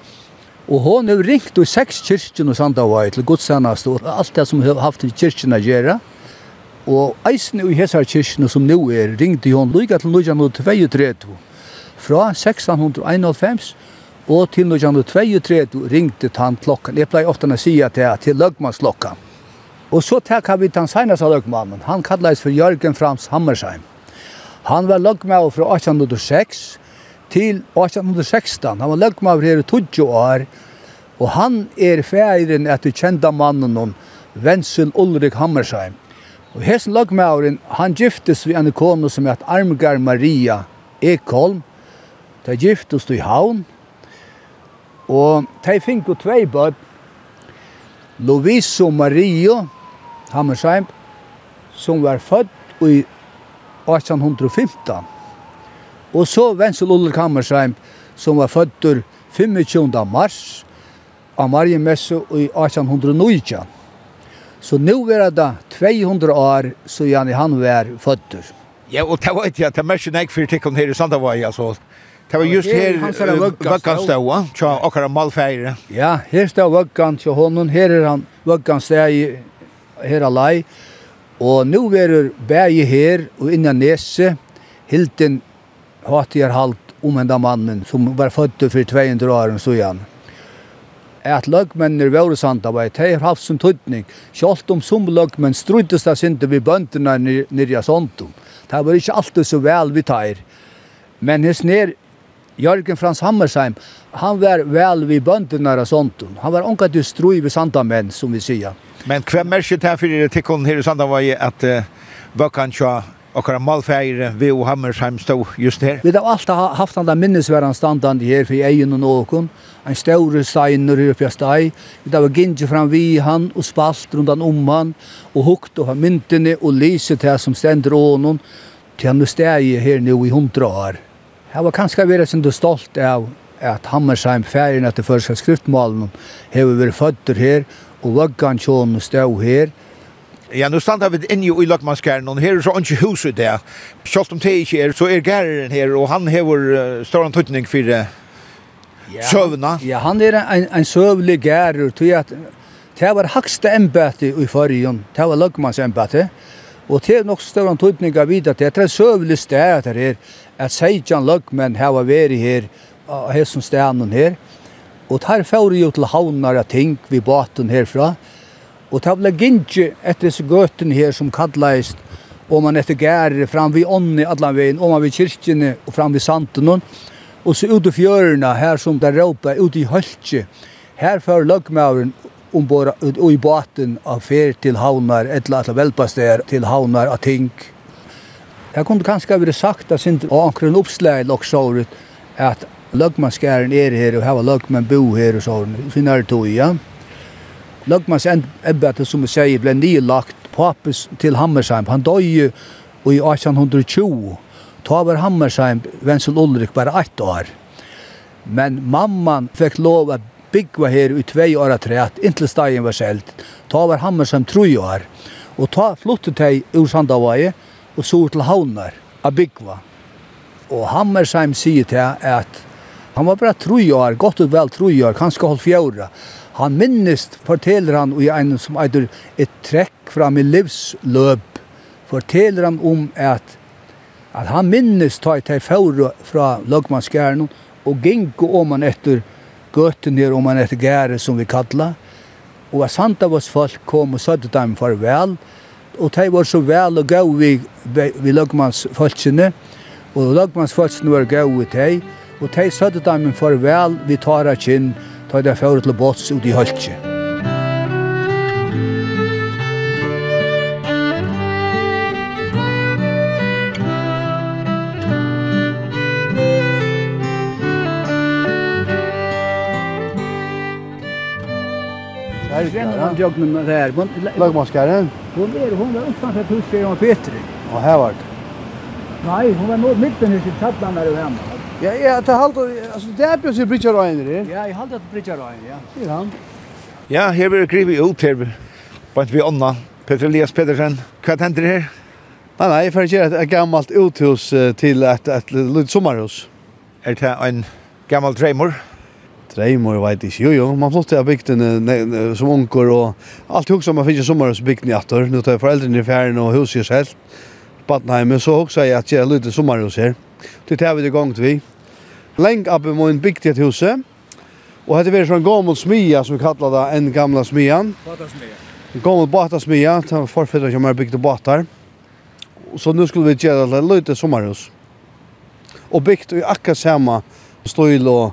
Og hon har ringt i seks kyrkjen og Sandavai til gudstjenest og alt det som har haft i kyrkjen å gjøre. Og eisen i hesar kyrkjen som nå er ringte hon lykka til 1932. Fra 1691 og til 1932 ringte han klokkan. Jeg pleier ofte å si at det er til løgmannsklokkan. Og så tek vi den seneste løgmannen. Han kallades for Jørgen Frams Hammersheim. Han var løgmann fra 1806 til 1816. Han var løgmaver her i 20 år, og han er færen etter kjenda mannen om Wenzel Ulrik Hammersheim. Og hessen løgmaveren, han giftes ved en kone som heter Armgar Maria Ekholm. De giftes i havn, og de fikk jo tvei bøb, Loviso Mario Hammersheim, som var født i 1815. Og så Wenzel Uller Kammersheim, som var fødder 25. mars av Mariemesse i 1819. Så nu er det 200 år så Janne han var fødder. Ja, og det var ikke at det mest nek for tikkene her i Sandavai, altså. Det var just her vøggan ståa, tja okkara malfeire. Ja, her stå vøggan til honom, her er han vøggan ståa her alai. Og nu er bægi her og innan nese, hilden hater halt om enda mannen som var født for 200 år så igjen. At løgmennene var sant av att de har haft som tøytning. Kjalt om som løgmenn struttas det sinte vi bönderna nere i Sontum. Det var ikke alltid så vel vi tar. Men hos ner Jørgen Frans Hammersheim, han var vel vi bönderna i sånt. Han var omkring till vi santa menn, som vi sier. Men hvem er för det tycker hon här i Sandamän var ju at uh, vad kan jag okkara malfægir vi och Hammersheim stå just her. Vi har alltid haft den der minnesværen standande her for egen och någon. En stor steiner her uppe i steg. Vi har gynnt fram vid han og spalt runt han om han og hukt och har myntene og lyset til som ständer honom. Till han steg her nu i hundra år. Jag var kanske väldigt sin stolt av at Hammersheim fægirna til førskriftmalen har varit fötter her og vaggan tjån stå her Ja, nu standa vi inne i Løkmanskæren, og her er så ikke huset der. Selv om det ikke er, så er gæren her, og han hever uh, større antydning for uh, ja, søvna. Ja, han er en, en søvlig gærer, jeg at det var hakste embete i forrige, det var Løkmannsembete, og det er nok større antydning av videre, at det er søvlig sted her, er, at Seidjan Løkmann har vært her, og her som her, og der fører jo til havnar av ting vi baten herfra, og Og det ble gynnsi etter disse gøtene her som kallast, og man etter gærer fram vid ånden i allan veien, og man vid kyrkjene og fram vid santen. Og så ut i fjørene her som det råpa, ut i høltje. Her fører løgmauren ombord og i båten av fer til havnar, et eller annet velpastær til havnar av ting. Jeg kunne kanskje vært sagt at sin ankren oppslag nok såret at løgmannskæren er her og hava løgmann bo her og sånn, finner det tog, ja. Løgmans ebbete som vi sier, ble nylagt papus til Hammersheim. Han døg i 1820. Ta var Hammersheim, Vensel Ulrik, bare ett år. Men mamman fikk lov å bygge her i tvei år og tre, inntil stegen var selv. Ta var Hammersheim tro år. Og ta flottet de ur Sandavaje og så til Havnar av bygge. Og Hammersheim sier til at han var bare tro år, godt og vel tro år, kanskje holdt fjorda. Han minnest, forteller han i en som eitur et trekk fra min livsløp, forteller han om at, at han minnest ta et teg fra løgmannsgæren og gink om han etter gøtten her om han etter gære som vi kallar, og at sant av oss folk kom og sødde dem farvel, og de var så vel og gav vi, vi Lagmannsfolkene, og løgmannsfolkene var gau vi teg, og de sødde dem farvel, vi tar av kinn, ta det fjord til båts ut i Høltje. Svenna var joggen med det der. Lagmaskaren? Hon var hon var utanför huset och Petri. Og her var det. Nei, hon var nå midten i sitt sattland og hjemme. Ja, ja, det halter, alltså det är ju så bridge rain det. Ja, jeg halter at bridge rain, ja. Ser han? Ja, her blir grivi ut her. Bant vi Anna Peter Elias Pedersen. hva händer her? Nej, nej, jag får göra ett gammalt uthus till ett ett litet sommarhus. Er det en gammal tremor? Tremor vet inte. Jo, jo, man flyttar av bygden som onkor och allt hugg som man finns i sommarhus bygden i attor. Nu tar föräldrarna i färden och huset själv. Badnheim, så också jag att jag lite sommarhus här. Det tar vi det gångt vi. Lengt oppe må en bygd i et huset. Og hette var sånn gammel smia som vi kallar det en gamla smian. Batasmia. En gammel batasmia, det var forfedra som er bygd batar. Så nu skulle vi gjøre det løyte sommarhus. Og bygd i akkurat samme støyl og,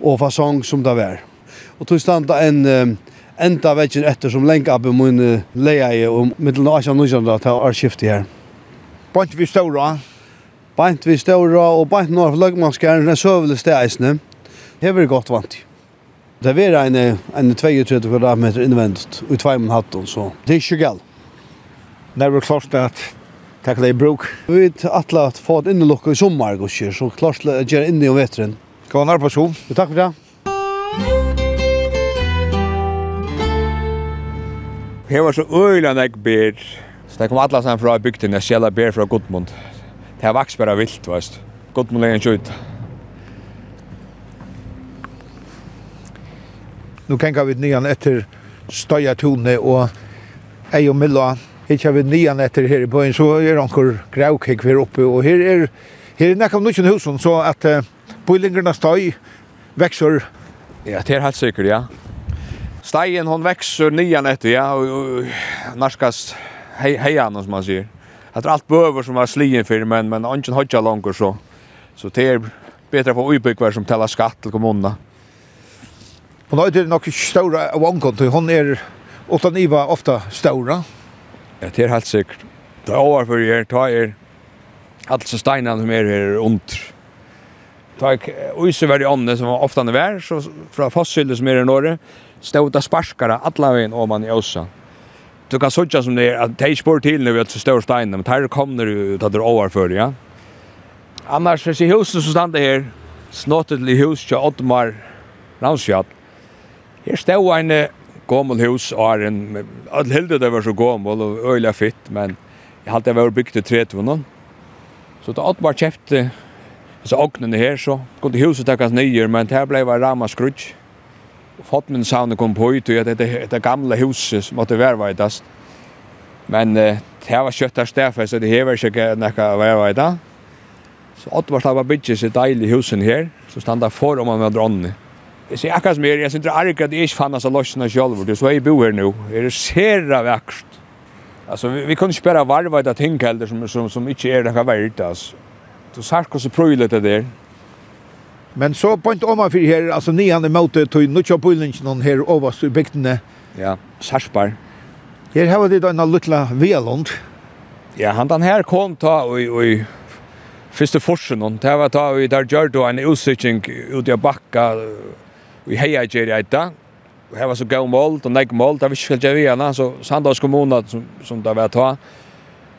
og fasong som det var. Og tog standa en um, enda veggen etter som lenge oppe må en leie og middelen av 18-19 til årsskiftet her. Bant vi ståra, Bant vi ståra og bant nú for løgmannskjæren, den søvelig steisne. Hever godt vant. Det vera en, en 32 kvadratmeter innvendt og i tvei man hatt, så det er ikke galt. Når vi klart at takk det i bruk. Vi vet atle at få et innelukka i sommer, så klart det gjør inne i vetren. Gå nær på så. Takk for det. Her var så øyla nek ber. Så det kom alla sammen fra bygden, jeg sjela ber fra Gudmund. Det vaks bara vilt, veist. Godt må legen skjøyta. Nu kengar vi nian etter Støyatone og Ei og Milla. Hittar vi nian etter her i bøyen, så er anker graukik her oppe. Og her er, her er nekka nukkjen husen, så at uh, bøylingerna støy vekser. Ja, det er helt sikkert, ja. Steien hon växer nian etter, ja, og, og, og narskast hei, heian, som man sier det är allt behöver som var slien för men men ingen hodja långt så så det är bättre för utbyggare som tälla skatt till kommunerna. Och då är det nog stora vankon till hon är åtta niva ofta stora. Ja, det är helt säkert. Det är över här tar er allt så steinar som är här under. Ta ojse var i ånden som ofta när vär så från fossil som är i Norge, stod det sparskare alla vägen om man i Åsa du kan sånn som det er, at de spør til når vi har så stor stein, men her kommer du til at det er overfør, ja. Annars, hvis i huset som stod her, snåttet til hus til Ottmar Ransfjall, her stod en gammel hus, og en, alt hilde det var så gammel og øyelig fitt, men jeg halte det var bygd i 30 Så da Ottmar kjøpte, altså åknene her, så kunne huset takkast nyer, men det her ble var rama skrutsk fått min sauna kom på ut och det det gamle huset som måtte være veidast. Men uh, det var kjøtt där stedet, så det här var inte være veidast. Så att var slappa bygget seg deilig husen her, så stannar for om man var dronne. Jeg sier akkurat som her, jeg mer jag syns arg att det är fanna av løsene selv, det er så jeg bor her nå. Det er ser vackert. Altså, vi, vi kunne ikke bare varva det ting heller som som som ikke er noe verdt, altså. Så Du sagt hur så det der. Men så point om för här alltså ni han emot det till nutcha bullen här överst i bygden. Ja, Sarsbar. Här har det en liten Vialund. Ja, han den här kom ta och och första forsen och det var ta vi där gör då en utsiktning ut i backa vi heja ger det där. Vi har så gå mål och näck mål där vi skulle göra gärna så Sandals kommun som som där var ta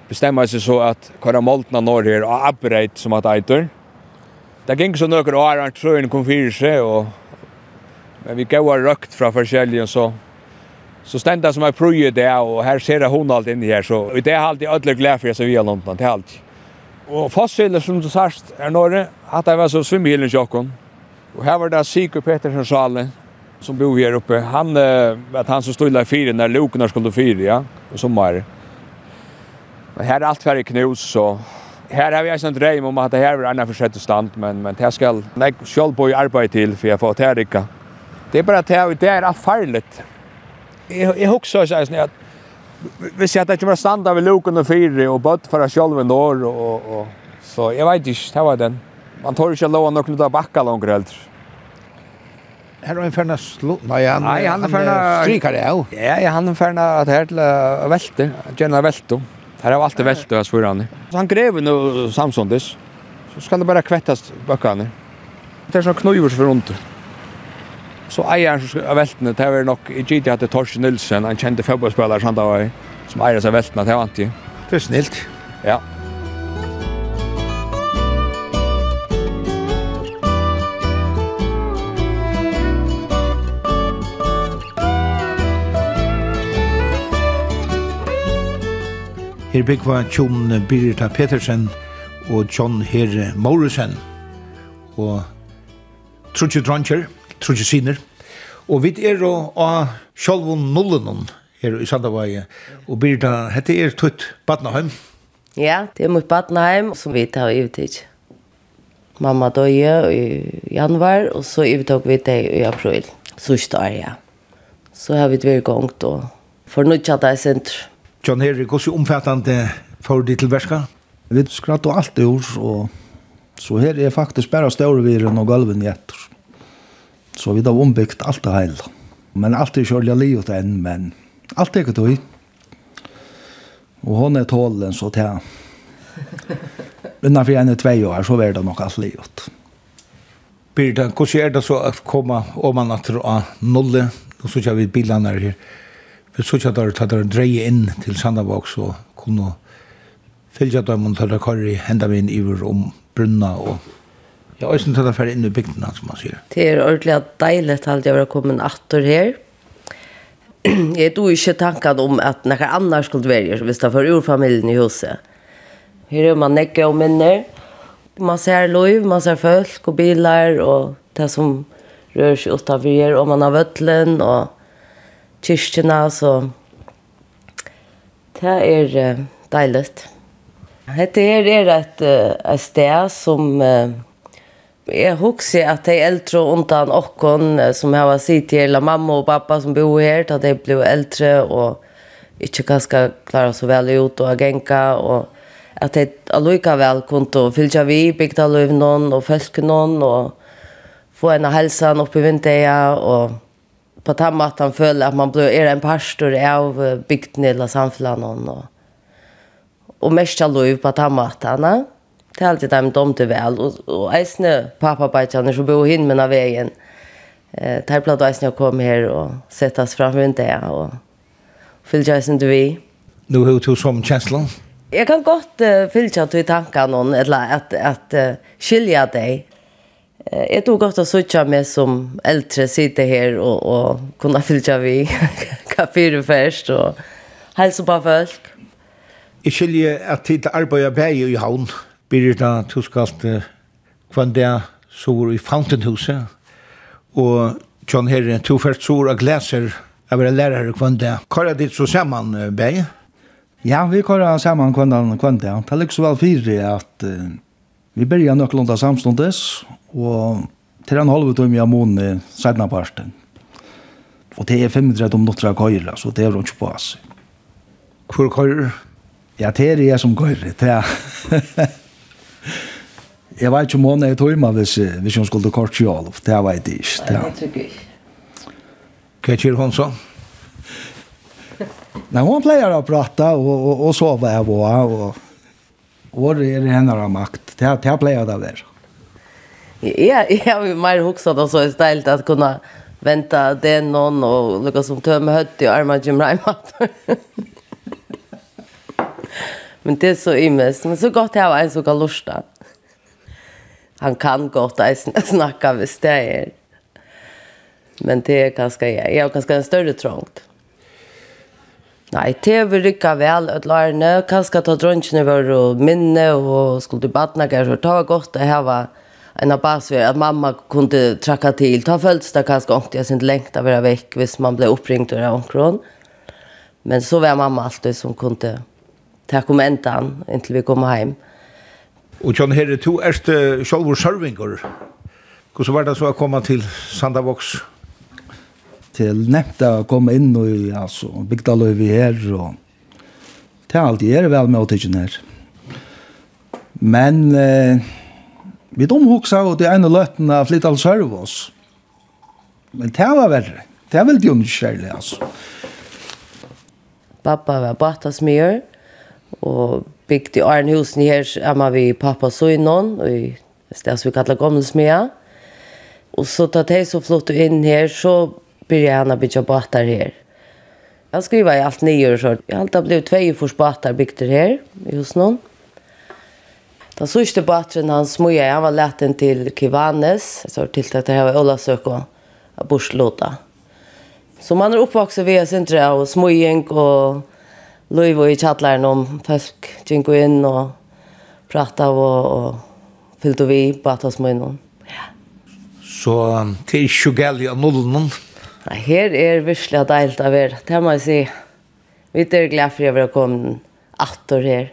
bestämmer sig så att köra målna norr här och upgrade som att äter. Det gikk så nøkker år han trøyen kom fyrir seg, og, men vi gav røkt fra forskjellige, så, så stendte som jeg prøy det, og her ser jeg hun alt inni her, så og det er alltid ødelig glede for jeg ser vi har London, det er alltid. Og fossiler som du sørst er nåre, at jeg var så svimmehilen sjokken, og her var det Sigur Petersen salen, som bor her uppe, han, uh, var han som stod i fire, når lukene skulle fire, ja, og sommer. Men her er alt ferdig knus, og här har vi en dröm om att det här är en försett stand men men det ska jag själv på arbete till för jag får det rika. Det är bara att det är allt. Jag jag också så här att vi ser att det kommer standa vid luken och fyra och bött för själv en år och och så jag vet inte det var den. Man tar ju lov låna och knutar backa långt äldre. Här har en färna slå... Nej, han, han, han är färna... Strykare, ja. Ja, han är färna att här till välter. Gärna välter. Här har alltid vält ös för han. Så han grev nu Samsondes. Så skal det bare kvättas böckarna. Det er så knöjor for rundt. Så eier han av veltene, det var nok i GT at det Torsten Nilsen, han kjente fotballspillere som da var som eier seg veltene, det var han til. Det er snilt. Ja. Her byggva Tjon Birita Petersen og John Herre Morrison. Og trutje dronjer, trutje siner. Og vi er jo av sjolvun nullenon her i Sandavai. Og Birita, hette er tutt Badnaheim. Ja, det er mot Badnaheim som vi tar utvitsk. Mamma døye i januar, og så overtok vi det i april. Sørste år, ja. Så har vi vært gongt og fornyttet det i sentrum. John Henry, hvordan omfattende får du til verska? Vi skratt og alt i år, og så her er faktisk bare størreviren og gulven i etter. Så vi har ombyggt alt det hele. Men alt er kjørlig livet enn, men alt er ikke tog. Og hon er tålen så til Innanfor en og tvei år, så var det nok alt livet. Birda, hvordan er det så å komme om man at det er nulle, og så kjører vi bilene her, vi så ikke at det dreie inn til Sandavåg, og kunne fylgja dem og tala korri henda vi inn iver om brunna og ja, og sånn det færre inn i bygdena, som man sier. Det er ordentlig deilig at jeg var kommet atter her. Jeg tog ikke tanken om at noen annar skulle være hvis det var urfamilien i huset. Her er man nekke og minner. Man ser lov, man ser folk og bilar og det som rör sig utanför her, og man har vøtlen og kyrkjena, så det er uh, deilig. Dette her er et, uh, et sted som uh, jeg husker at de eldre undan okkon som jeg var sitt til, eller mamma og pappa som bor her, da de ble eldre og ikke ganske klare så vel ut og genka, og at de allikevel kunne fylle vi, bygde løv noen og følge noen, og få en av helsen oppe i vinduet, og på den måten føler at man blir er en pastor av bygden eller samfunnet og, og mest av lov på den måten. Det er alltid dem domte vel. Og, og eisne pappabeidene som bor hin med veien, eh, der ble det eisne å komme her og sette oss fram rundt det og fylle eisne til vi. Nå har du som kjenslen? Jeg kan godt uh, fylle til tankene någon eller at, at uh, skilja deg Jeg tror godt å sitte med som eldre sitter her og, og kunne fylle vi kaffe fire først og helse på folk. Jeg skiljer at tid arbeider bare i havn. Birgita, du skal kvann det sår i Fountainhuset. Og John Herre, to først sår av glæser av være lærere kvann det. Hva er ditt så sammen, Beg? Ja, vi kører sammen kvann det. Det er liksom vel fire at uh, Vi börjar nøklunda samstundes og til en halv utom jeg mån i månaden sedan parten. Och det er 35 minutter av køyre, så det er runt på oss. Hvor køyre? Ja, det er jeg som køyre, Det er. Jeg vet ikke om hun er tøyma hvis, hvis hun skulle kort i Olof. Det vet jeg ikke. Det tror jeg ikke. Hva gjør hun så? Nei, hun pleier å prate og, og, og sove av og, og Året er hennar henne av makt. Det har pleier det der. Ja, jeg har jo mer hokset og så i stedet at kunne vente det noen og lukka som tømme høtt i armen Jim Reimat. Men det er så imes. Men så godt jeg var en som kan lusta. Han kan godt jeg snakker hvis det er. Men det er ganske jeg. Jeg har ganske en større trångt. Nei, det TV rykka vel at lærne, kanskje ta drønkene var og minne og skulle til badnager, så det var godt å hava en abbas vi, at mamma kunde trakka til. Ta føltes det kanskje ångt, jeg synes lengt av være vekk hvis man ble oppringt av ånkron. Men så var mamma alltid som kunde ta kom endan inntil vi kom hem. Og John Herre, to erste sjolvor sørvinger. Hvordan var det så å komme til Sandavoks? til nekta å komme inn og altså, Bygdaløyvi her, og til alt alltid er vel med å tykke her. Men eh, vi domhoksa og det ene løtten av flitt all serve oss. Men det var verre. Det var veldig underskjærlig, altså. Pappa var batasmjør, og bygde i Arnhusen her, amma vi pappa så innan, og i stedet som vi kallar gammelsmjør. Og så tatt jeg så flott inn her, så började han bygga båtar här. Jag skriver i allt nio år så. Jag har alltid blivit två fors båtar byggda här i någon. Den sista båten han smöjade, han var lätten till Kivanes. Så till att det här var av Borslota. Så man är uppvuxen via sin trä och smöjning och lov och i chatlaren om folk gick in och pratade och, och fyllde vi på att ha smöjning. Ja. Så till är inte gärna nollen. Nei, her er virkelig deilt å være. Det må jeg si. Vi er glad for at vi har kommet atter her.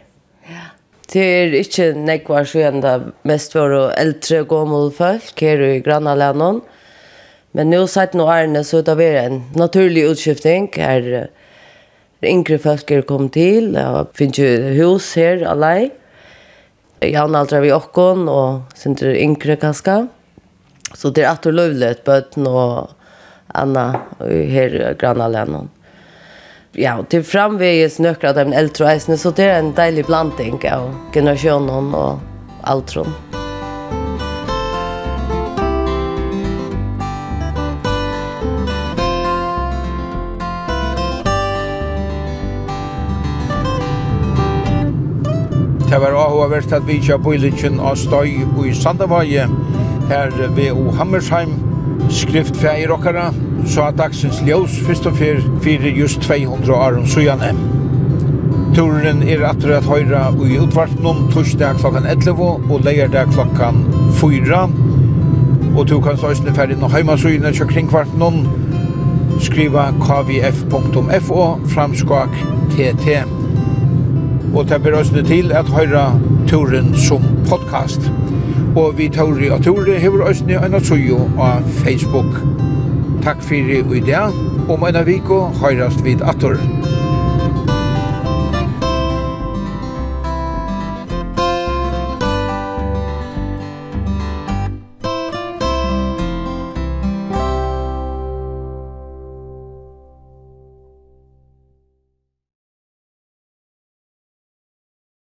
Ja. Det er ikke nekvar skjøn da mest for å eldre og gammel folk her i Grannalænen. Men nå sett noe ærene så det er en naturlig utskifting. Her yngre folk er kommet til, og finnes jo hus her alene. Jan aldra vi okkon, og synes yngre kanskje. Så det er atter løvlet bøten og Anna her i Grannalännon. Ja, til framvägs nökra av den eldre reisende, så det er en deilig blanding av generasjonen og altron. Det var avhåvert at vi kjøp på i av støy i Sandavaje, her ved O Hammersheim, skriftfægir okkara, så at dagsins ljós fyrst og fyr fyrir just 200 árum sujane. Turen er atter at høyra i utvartnum torsdag klokkan 11 og leierdag klokkan 4. Og du kan søysne ferdig nå heimasugene til kringkvartnum, skriva kvf.fo framskak tt. Og det ber til at høyra turen som podcast og vi tar i at Tori hever òsne en av atsujo av Facebook. Takk for i dag, og av viko høyrast vid atter.